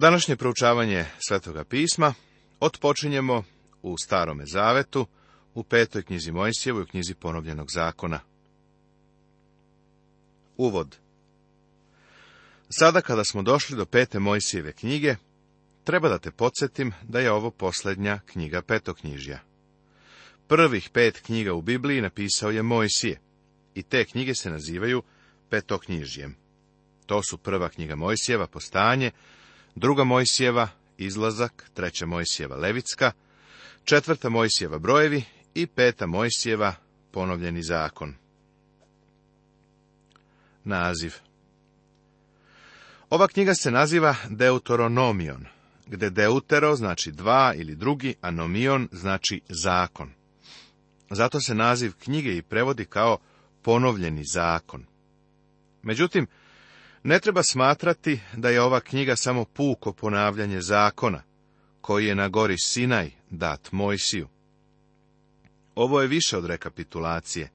Današnje proučavanje Svetoga pisma otpočinjemo u Starome Zavetu, u petoj knjizi Mojsijevoj, u knjizi Ponovljenog zakona. Uvod Sada kada smo došli do pete Mojsijeve knjige, treba da te podsjetim da je ovo poslednja knjiga petoknjižja. Prvih pet knjiga u Bibliji napisao je Mojsije i te knjige se nazivaju petoknjižjem. To su prva knjiga Mojsijeva, postanje, druga Mojsijeva, izlazak, treća Mojsijeva, Levitska, četvrta Mojsijeva, brojevi i peta Mojsijeva, ponovljeni zakon. Naziv Ova knjiga se naziva Deuteronomion, gde deutero znači dva ili drugi, a nomion znači zakon. Zato se naziv knjige i prevodi kao ponovljeni zakon. Međutim, ne treba smatrati da je ova knjiga samo puko ponavljanje zakona, koji je na gori Sinaj dat Mojsiju. Ovo je više od rekapitulacije.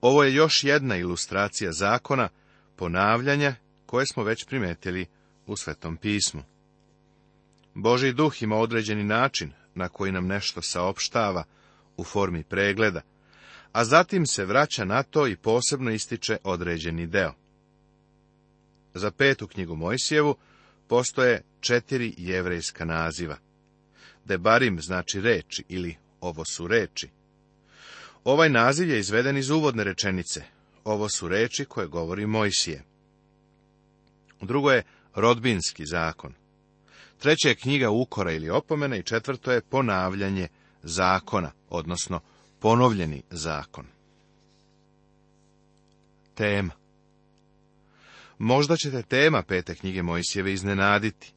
Ovo je još jedna ilustracija zakona, ponavljanja koje smo već primetili u Svetom pismu. Boži duh ima određeni način na koji nam nešto saopštava u formi pregleda, a zatim se vraća na to i posebno ističe određeni deo. Za petu knjigu Mojsijevu postoje četiri jevrejska naziva. Debarim znači reči ili ovo su reči. Ovaj naziv je izveden iz uvodne rečenice. Ovo su reči koje govori Mojsije. Drugo je rodbinski zakon. Treća je knjiga ukora ili opomena i četvrto je ponavljanje zakona, odnosno ponovljeni zakon. Tema Možda ćete tema pete knjige Mojsijeve iznenaditi.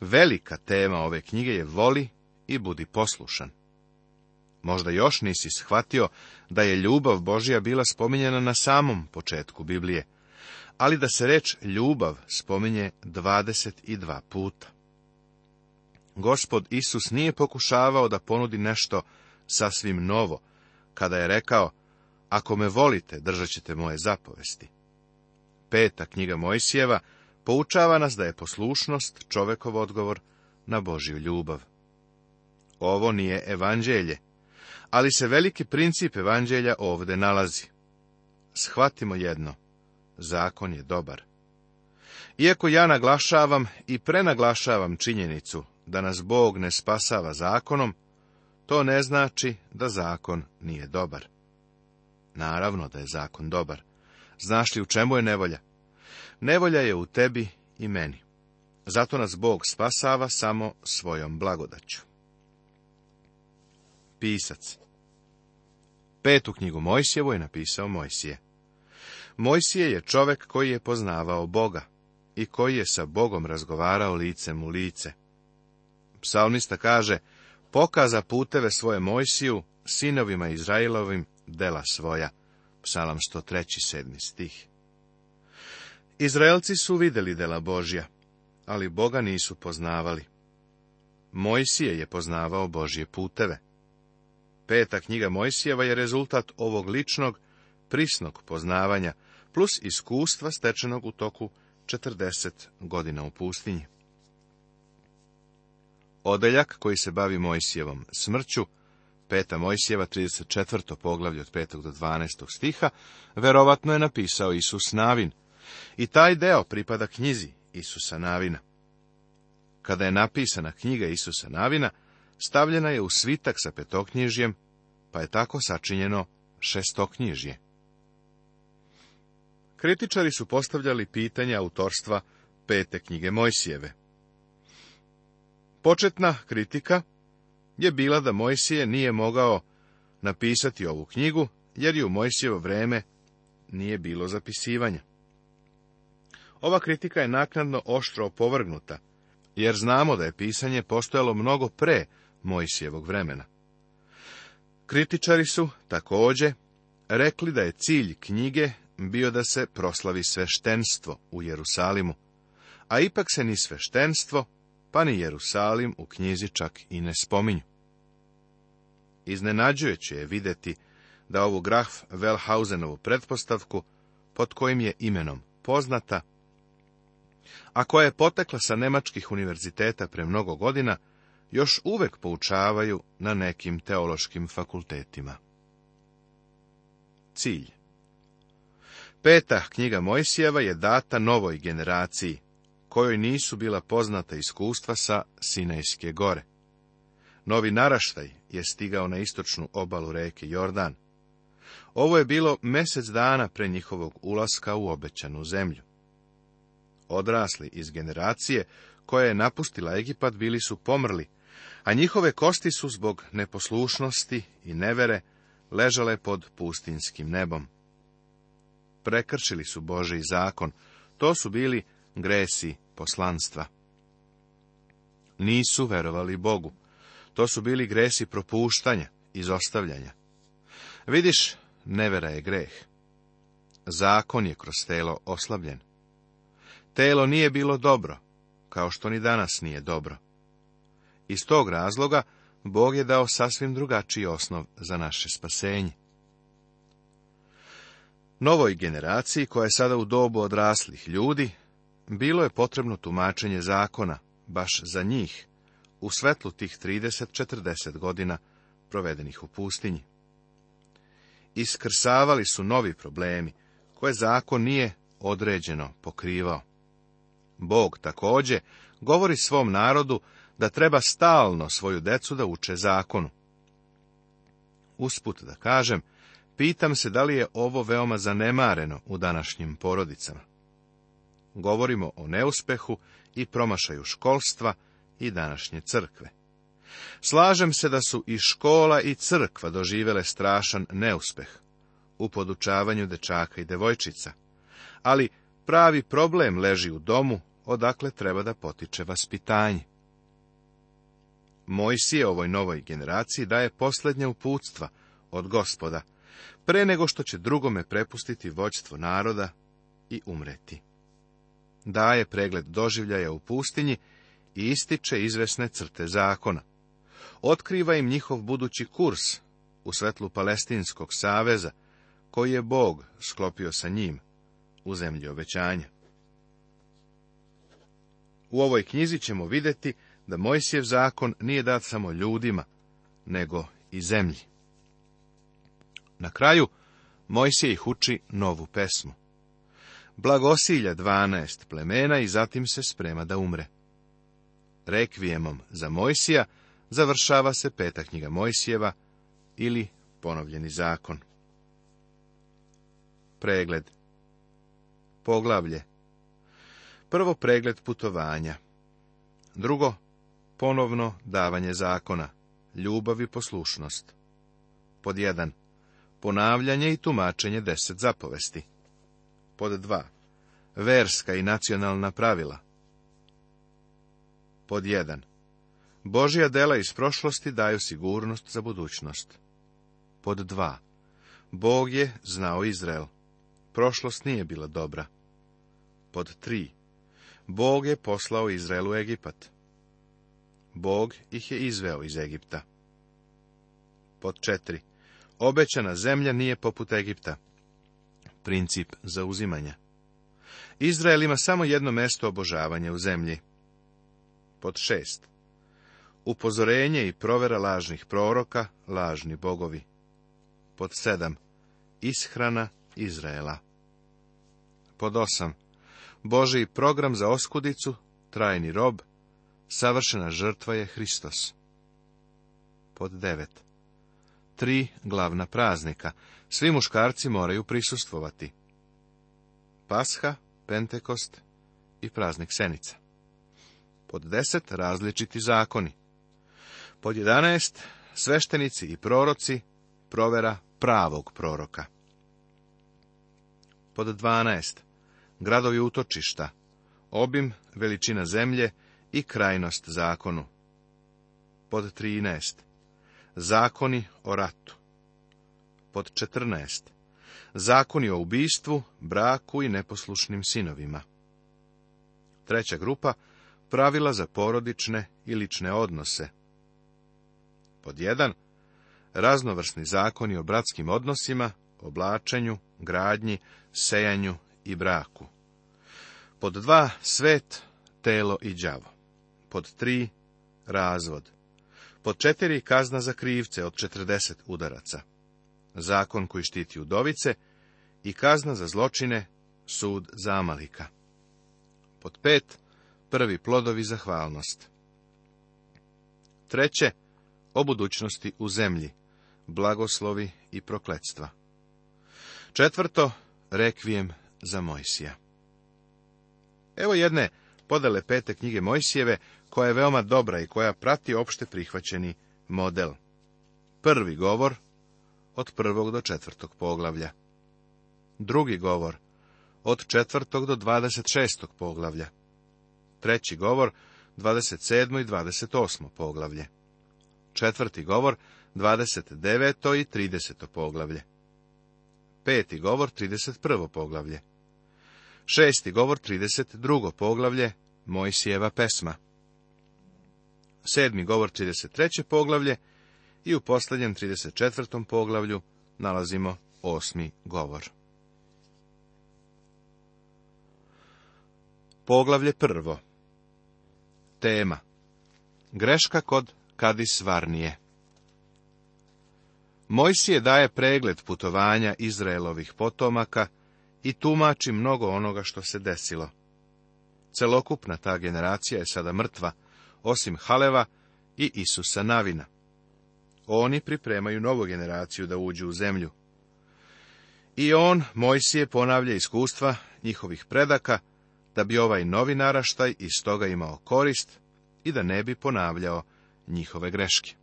Velika tema ove knjige je voli i budi poslušan. Možda još nisi shvatio da je ljubav Božija bila spominjena na samom početku Biblije, ali da se reč ljubav spominje 22 puta. Gospod Isus nije pokušavao da ponudi nešto sasvim novo, kada je rekao, ako me volite, držat ćete moje zapovesti peta knjiga Mojsijeva, poučava nas da je poslušnost čovekov odgovor na Božju ljubav. Ovo nije evanđelje, ali se veliki princip evanđelja ovde nalazi. Shvatimo jedno, zakon je dobar. Iako ja naglašavam i prenaglašavam činjenicu da nas Bog ne spasava zakonom, to ne znači da zakon nije dobar. Naravno da je zakon dobar. Znaš li u čemu je nevolja? Nevolja je u tebi i meni. Zato nas Bog spasava samo svojom blagodaću. Pisac Petu knjigu Mojsijevu je napisao Mojsije. Mojsije je čovek koji je poznavao Boga i koji je sa Bogom razgovarao licem u lice. Psalmista kaže, pokaza puteve svoje Mojsiju, sinovima Izraelovim, dela svoja. Psalam 103. sedmi stih. Izraelci su vidjeli dela Božja, ali Boga nisu poznavali. Mojsije je poznavao Božje puteve. Peta knjiga Mojsijeva je rezultat ovog ličnog, prisnog poznavanja, plus iskustva stečenog u toku 40 godina u pustinji. Odeljak koji se bavi Mojsijevom smrću Peta Mojsijeva, 34. poglavlje od 5. do 12. stiha, verovatno je napisao Isus Navin. I taj deo pripada knjizi Isusa Navina. Kada je napisana knjiga Isusa Navina, stavljena je u svitak sa petoknjižjem, pa je tako sačinjeno šestoknjižje. Kritičari su postavljali pitanja autorstva pete knjige Mojsijeve. Početna kritika je bila da Mojsije nije mogao napisati ovu knjigu, jer je u Mojsijevo vreme nije bilo zapisivanja. Ova kritika je naknadno oštro opovrgnuta, jer znamo da je pisanje postojalo mnogo pre Mojsijevog vremena. Kritičari su, također, rekli da je cilj knjige bio da se proslavi sveštenstvo u Jerusalimu, a ipak se ni sveštenstvo, pa ni Jerusalim u knjizi čak i ne spominju. Iznenađujuće je vidjeti da ovu graf Wellhausenovu pretpostavku, pod kojim je imenom poznata, a koja je potekla sa nemačkih univerziteta pre mnogo godina, još uvek poučavaju na nekim teološkim fakultetima. Cilj Peta knjiga Mojsijeva je data novoj generaciji, kojoj nisu bila poznata iskustva sa Sinajske gore. Novi naraštaj je stigao na istočnu obalu reke Jordan. Ovo je bilo mjesec dana pre njihovog ulaska u obećanu zemlju. Odrasli iz generacije koja je napustila Egipat bili su pomrli, a njihove kosti su zbog neposlušnosti i nevere ležale pod pustinskim nebom. Prekršili su Boži zakon, to su bili gresi poslanstva. Nisu verovali Bogu. To su bili gresi propuštanja, izostavljanja. Vidiš, nevera je greh. Zakon je kroz telo oslabljen. Telo nije bilo dobro, kao što ni danas nije dobro. Iz tog razloga Bog je dao sasvim drugačiji osnov za naše spasenje. Novoj generaciji, koja je sada u dobu odraslih ljudi, bilo je potrebno tumačenje zakona, baš za njih, u svetlu tih 30-40 godina provedenih u pustinji. Iskrsavali su novi problemi, koje zakon nije određeno pokrivao. Bog također govori svom narodu da treba stalno svoju decu da uče zakonu. Usput da kažem, pitam se da li je ovo veoma zanemareno u današnjim porodicama. Govorimo o neuspehu i promašaju školstva, i današnje crkve. Slažem se da su i škola i crkva doživele strašan neuspeh u podučavanju dečaka i devojčica, ali pravi problem leži u domu, odakle treba da potiče vaspitanje. Mojsije ovoj novoj generaciji daje posljednja uputstva od gospoda, pre nego što će drugome prepustiti vođstvo naroda i umreti. Daje pregled doživljaja u pustinji i ističe izvesne crte zakona. Otkriva im njihov budući kurs u svetlu Palestinskog saveza, koji je Bog sklopio sa njim u zemlji obećanja. U ovoj knjizi ćemo vidjeti da Mojsijev zakon nije dat samo ljudima, nego i zemlji. Na kraju, Mojsije ih uči novu pesmu. Blagosilja dvanaest plemena i zatim se sprema da umre rekvijemom za Mojsija, završava se peta knjiga Mojsijeva ili ponovljeni zakon. Pregled Poglavlje Prvo pregled putovanja. Drugo, ponovno davanje zakona, ljubav i poslušnost. Pod jedan, Ponavljanje i tumačenje deset zapovesti. Pod dva, Verska i nacionalna pravila. Pod 1. Božija dela iz prošlosti daju sigurnost za budućnost. Pod 2. Bog je znao Izrael. Prošlost nije bila dobra. Pod 3. Bog je poslao Izrael u Egipat. Bog ih je izveo iz Egipta. Pod 4. Obećana zemlja nije poput Egipta. Princip zauzimanja. Izrael ima samo jedno mesto obožavanja u zemlji. Pod šest. Upozorenje i provera lažnih proroka, lažni bogovi. Pod sedam. Ishrana Izraela. Pod osam. Boži program za oskudicu, trajni rob, savršena žrtva je Hristos. Pod devet. Tri glavna praznika. Svi muškarci moraju prisustvovati. Pasha, Pentekost i praznik Senica. Pod deset različiti zakoni. Pod jedanaest sveštenici i proroci, provera pravog proroka. Pod 12. Gradovi utočišta, obim, veličina zemlje i krajnost zakonu. Pod 13. Zakoni o ratu. Pod 14. Zakoni o ubijstvu, braku i neposlušnim sinovima. Treća grupa Pravila za porodične i lične odnose. Pod jedan Raznovrsni zakoni o bratskim odnosima, oblačenju, gradnji, sejanju i braku. Pod dva Svet, telo i đavo. Pod tri Razvod. Pod četiri Kazna za krivce od 40 udaraca. Zakon koji štiti udovice i kazna za zločine, sud zamalika. Pod pet Prvi plodovi hvalnost. Treće, o budućnosti u zemlji, blagoslovi i prokletstva. Četvrto, rekvijem za Mojsija. Evo jedne podele pete knjige Mojsijeve, koja je veoma dobra i koja prati opšte prihvaćeni model. Prvi govor od prvog do četvrtog poglavlja. Drugi govor od četvrtog do dvadeset šestog poglavlja. Treći govor, 27. i 28. poglavlje. Četvrti govor, 29. i 30. poglavlje. Peti govor, 31. poglavlje. Šesti govor, 32. poglavlje, Mojsijeva pesma. Sedmi govor, 33. poglavlje i u posljednjem 34. poglavlju nalazimo osmi govor. Poglavlje prvo tema. Greška kod Kadis Varnije Mojsije daje pregled putovanja Izraelovih potomaka i tumači mnogo onoga što se desilo. Celokupna ta generacija je sada mrtva, osim Haleva i Isusa Navina. Oni pripremaju novu generaciju da uđu u zemlju. I on, Mojsije, ponavlja iskustva njihovih predaka, da bi ovaj novi naraštaj iz toga imao korist i da ne bi ponavljao njihove greške.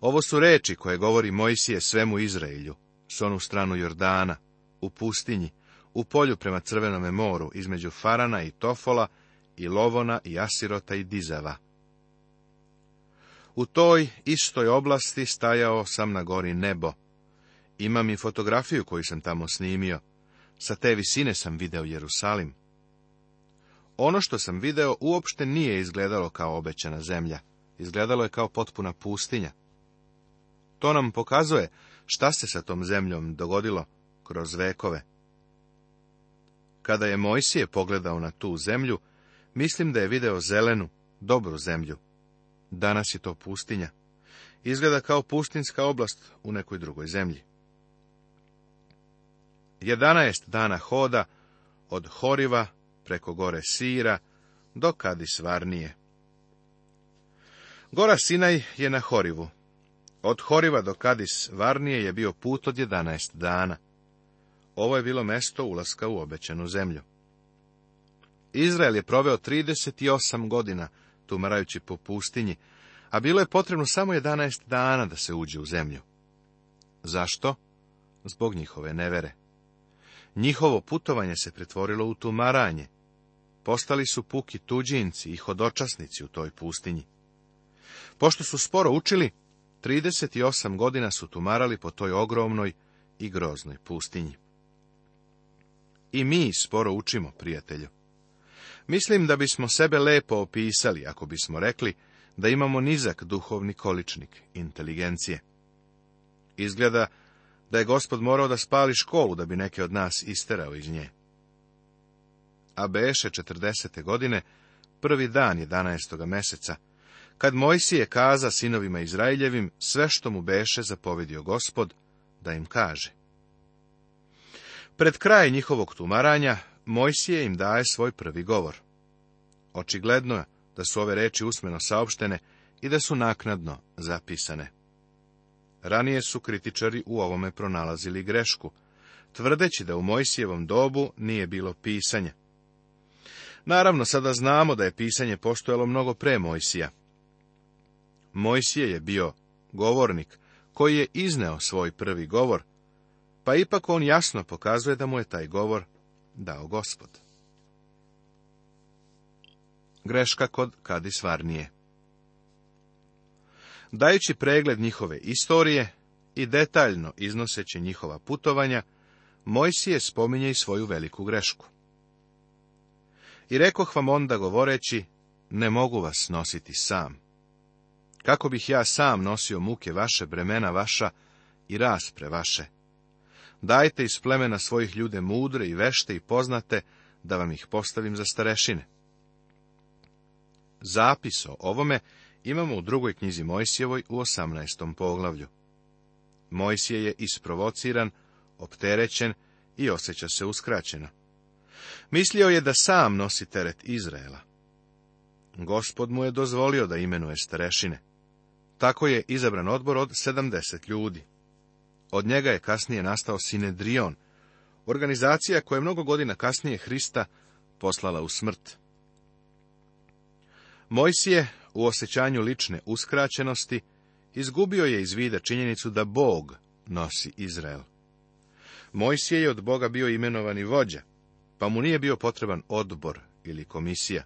Ovo su reči koje govori Mojsije svemu Izraelju, s onu stranu Jordana, u pustinji, u polju prema Crvenome moru, između Farana i Tofola, i Lovona i Asirota i Dizava. U toj istoj oblasti stajao sam na gori nebo. Imam i fotografiju koju sam tamo snimio. Sa te visine sam video Jerusalim. Ono što sam video uopšte nije izgledalo kao obećana zemlja. Izgledalo je kao potpuna pustinja. To nam pokazuje šta se sa tom zemljom dogodilo kroz vekove. Kada je Mojsije pogledao na tu zemlju, mislim da je video zelenu, dobru zemlju. Danas je to pustinja. Izgleda kao pustinska oblast u nekoj drugoj zemlji. Jedanaest dana hoda od Horiva preko gore Sira do Kadis Varnije. Gora Sinaj je na Horivu. Od Horiva do Kadis Varnije je bio put od jedanaest dana. Ovo je bilo mesto ulaska u obećenu zemlju. Izrael je proveo 38 godina tumarajući po pustinji, a bilo je potrebno samo 11 dana da se uđe u zemlju. Zašto? Zbog njihove nevere njihovo putovanje se pretvorilo u tumaranje. Postali su puki tuđinci i hodočasnici u toj pustinji. Pošto su sporo učili, 38 godina su tumarali po toj ogromnoj i groznoj pustinji. I mi sporo učimo, prijatelju. Mislim da bismo sebe lepo opisali ako bismo rekli da imamo nizak duhovni količnik inteligencije. Izgleda da je gospod morao da spali školu da bi neke od nas isterao iz nje. A beše 40. godine, prvi dan 11. meseca, kad Mojsije kaza sinovima Izraeljevim sve što mu beše zapovedio gospod, da im kaže. Pred kraj njihovog tumaranja, Mojsije im daje svoj prvi govor. Očigledno je da su ove reči usmeno saopštene i da su naknadno zapisane. Ranije su kritičari u ovome pronalazili grešku, tvrdeći da u Mojsijevom dobu nije bilo pisanja. Naravno, sada znamo da je pisanje postojalo mnogo pre Mojsija. Mojsije je bio govornik koji je izneo svoj prvi govor, pa ipak on jasno pokazuje da mu je taj govor dao gospod. Greška kod Kadisvarnije svarnije dajući pregled njihove istorije i detaljno iznoseći njihova putovanja, Mojsije spominje i svoju veliku grešku. I rekoh vam onda govoreći, ne mogu vas nositi sam. Kako bih ja sam nosio muke vaše, bremena vaša i raspre vaše? Dajte iz plemena svojih ljude mudre i vešte i poznate, da vam ih postavim za starešine. Zapis o ovome imamo u drugoj knjizi Mojsijevoj u 18. poglavlju. Mojsije je isprovociran, opterećen i osjeća se uskraćeno. Mislio je da sam nosi teret Izraela. Gospod mu je dozvolio da imenuje starešine. Tako je izabran odbor od 70 ljudi. Od njega je kasnije nastao Sinedrion, organizacija koja je mnogo godina kasnije Hrista poslala u smrt. Mojsije u osjećanju lične uskraćenosti, izgubio je iz vida činjenicu da Bog nosi Izrael. Mojsije je od Boga bio imenovani vođa, pa mu nije bio potreban odbor ili komisija.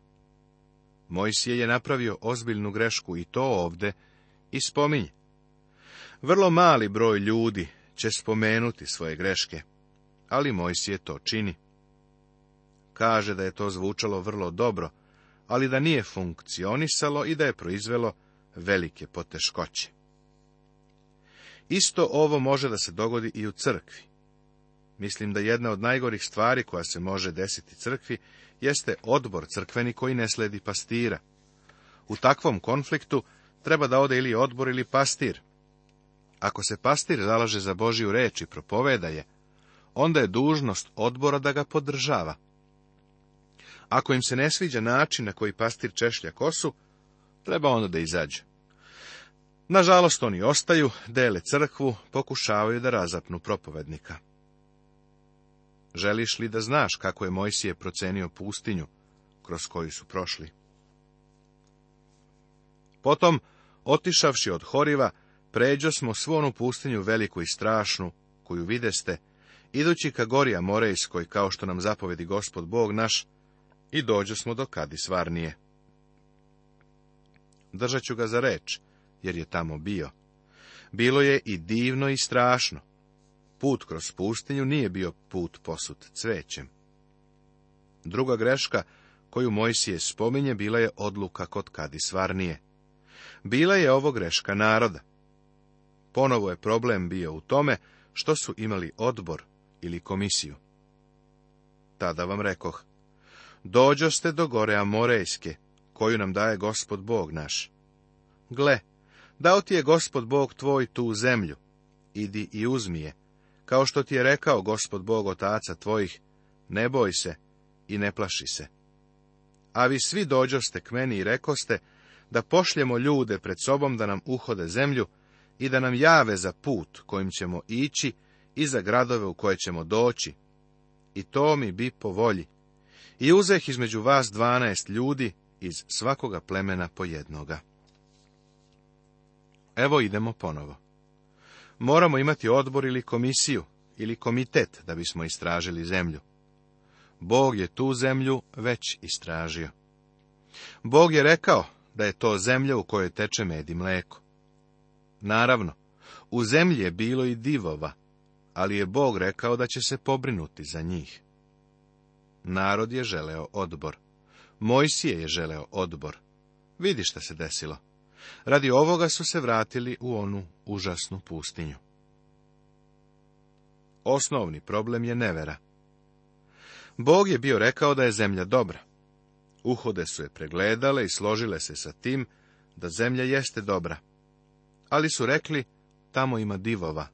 Mojsije je napravio ozbiljnu grešku i to ovde i spominje. Vrlo mali broj ljudi će spomenuti svoje greške, ali Mojsije to čini. Kaže da je to zvučalo vrlo dobro, ali da nije funkcionisalo i da je proizvelo velike poteškoće. Isto ovo može da se dogodi i u crkvi. Mislim da jedna od najgorih stvari koja se može desiti crkvi jeste odbor crkveni koji ne sledi pastira. U takvom konfliktu treba da ode ili odbor ili pastir. Ako se pastir zalaže za Božju reč i propoveda je, onda je dužnost odbora da ga podržava. Ako im se ne sviđa način na koji pastir češlja kosu, treba onda da izađe. Nažalost, oni ostaju, dele crkvu, pokušavaju da razapnu propovednika. Želiš li da znaš kako je Mojsije procenio pustinju kroz koju su prošli? Potom, otišavši od Horiva, pređo smo svu onu pustinju veliku i strašnu, koju videste, idući ka gori morejskoj kao što nam zapovedi gospod Bog naš, i dođe smo do Kadisvarnije. Držat ću ga za reč, jer je tamo bio. Bilo je i divno i strašno. Put kroz pustinju nije bio put posut cvećem. Druga greška koju Mojsije spominje bila je odluka kod Kadisvarnije. Bila je ovo greška naroda. Ponovo je problem bio u tome što su imali odbor ili komisiju. Tada vam rekoh, dođoste do gore Amorejske, koju nam daje gospod Bog naš. Gle, dao ti je gospod Bog tvoj tu zemlju, idi i uzmi je, kao što ti je rekao gospod Bog otaca tvojih, ne boj se i ne plaši se. A vi svi ste k meni i rekoste, da pošljemo ljude pred sobom da nam uhode zemlju i da nam jave za put kojim ćemo ići i za gradove u koje ćemo doći. I to mi bi po volji, i uzeh između vas dvanaest ljudi iz svakoga plemena po jednoga. Evo idemo ponovo. Moramo imati odbor ili komisiju, ili komitet, da bismo istražili zemlju. Bog je tu zemlju već istražio. Bog je rekao da je to zemlja u kojoj teče med i mleko. Naravno, u zemlji je bilo i divova, ali je Bog rekao da će se pobrinuti za njih. Narod je želeo odbor. Mojsije je želeo odbor. Vidi šta se desilo. Radi ovoga su se vratili u onu užasnu pustinju. Osnovni problem je nevera. Bog je bio rekao da je zemlja dobra. Uhode su je pregledale i složile se sa tim da zemlja jeste dobra. Ali su rekli, tamo ima divova.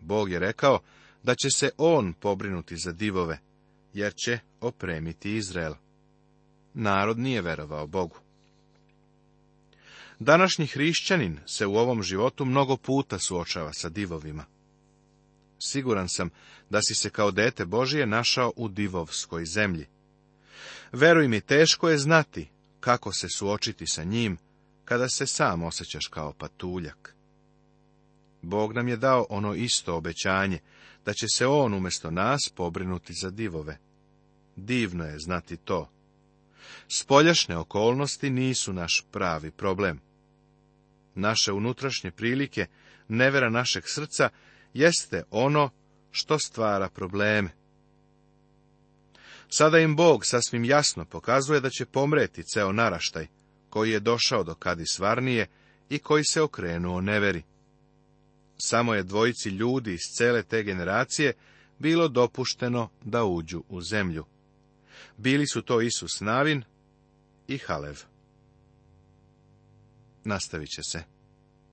Bog je rekao da će se on pobrinuti za divove, jer će opremiti Izrael. Narod nije verovao Bogu. Današnji hrišćanin se u ovom životu mnogo puta suočava sa divovima. Siguran sam da si se kao dete Božije našao u divovskoj zemlji. Veruj mi, teško je znati kako se suočiti sa njim, kada se sam osjećaš kao patuljak. Bog nam je dao ono isto obećanje, da će se on umjesto nas pobrinuti za divove. Divno je znati to. Spoljašne okolnosti nisu naš pravi problem. Naše unutrašnje prilike, nevera našeg srca, jeste ono što stvara probleme. Sada im Bog sasvim jasno pokazuje da će pomreti ceo naraštaj, koji je došao do kadisvarnije i koji se okrenuo neveri. Samo je dvojici ljudi iz cele te generacije bilo dopušteno da uđu u zemlju. Bili su to Isus Navin i Halev. Nastavit će se.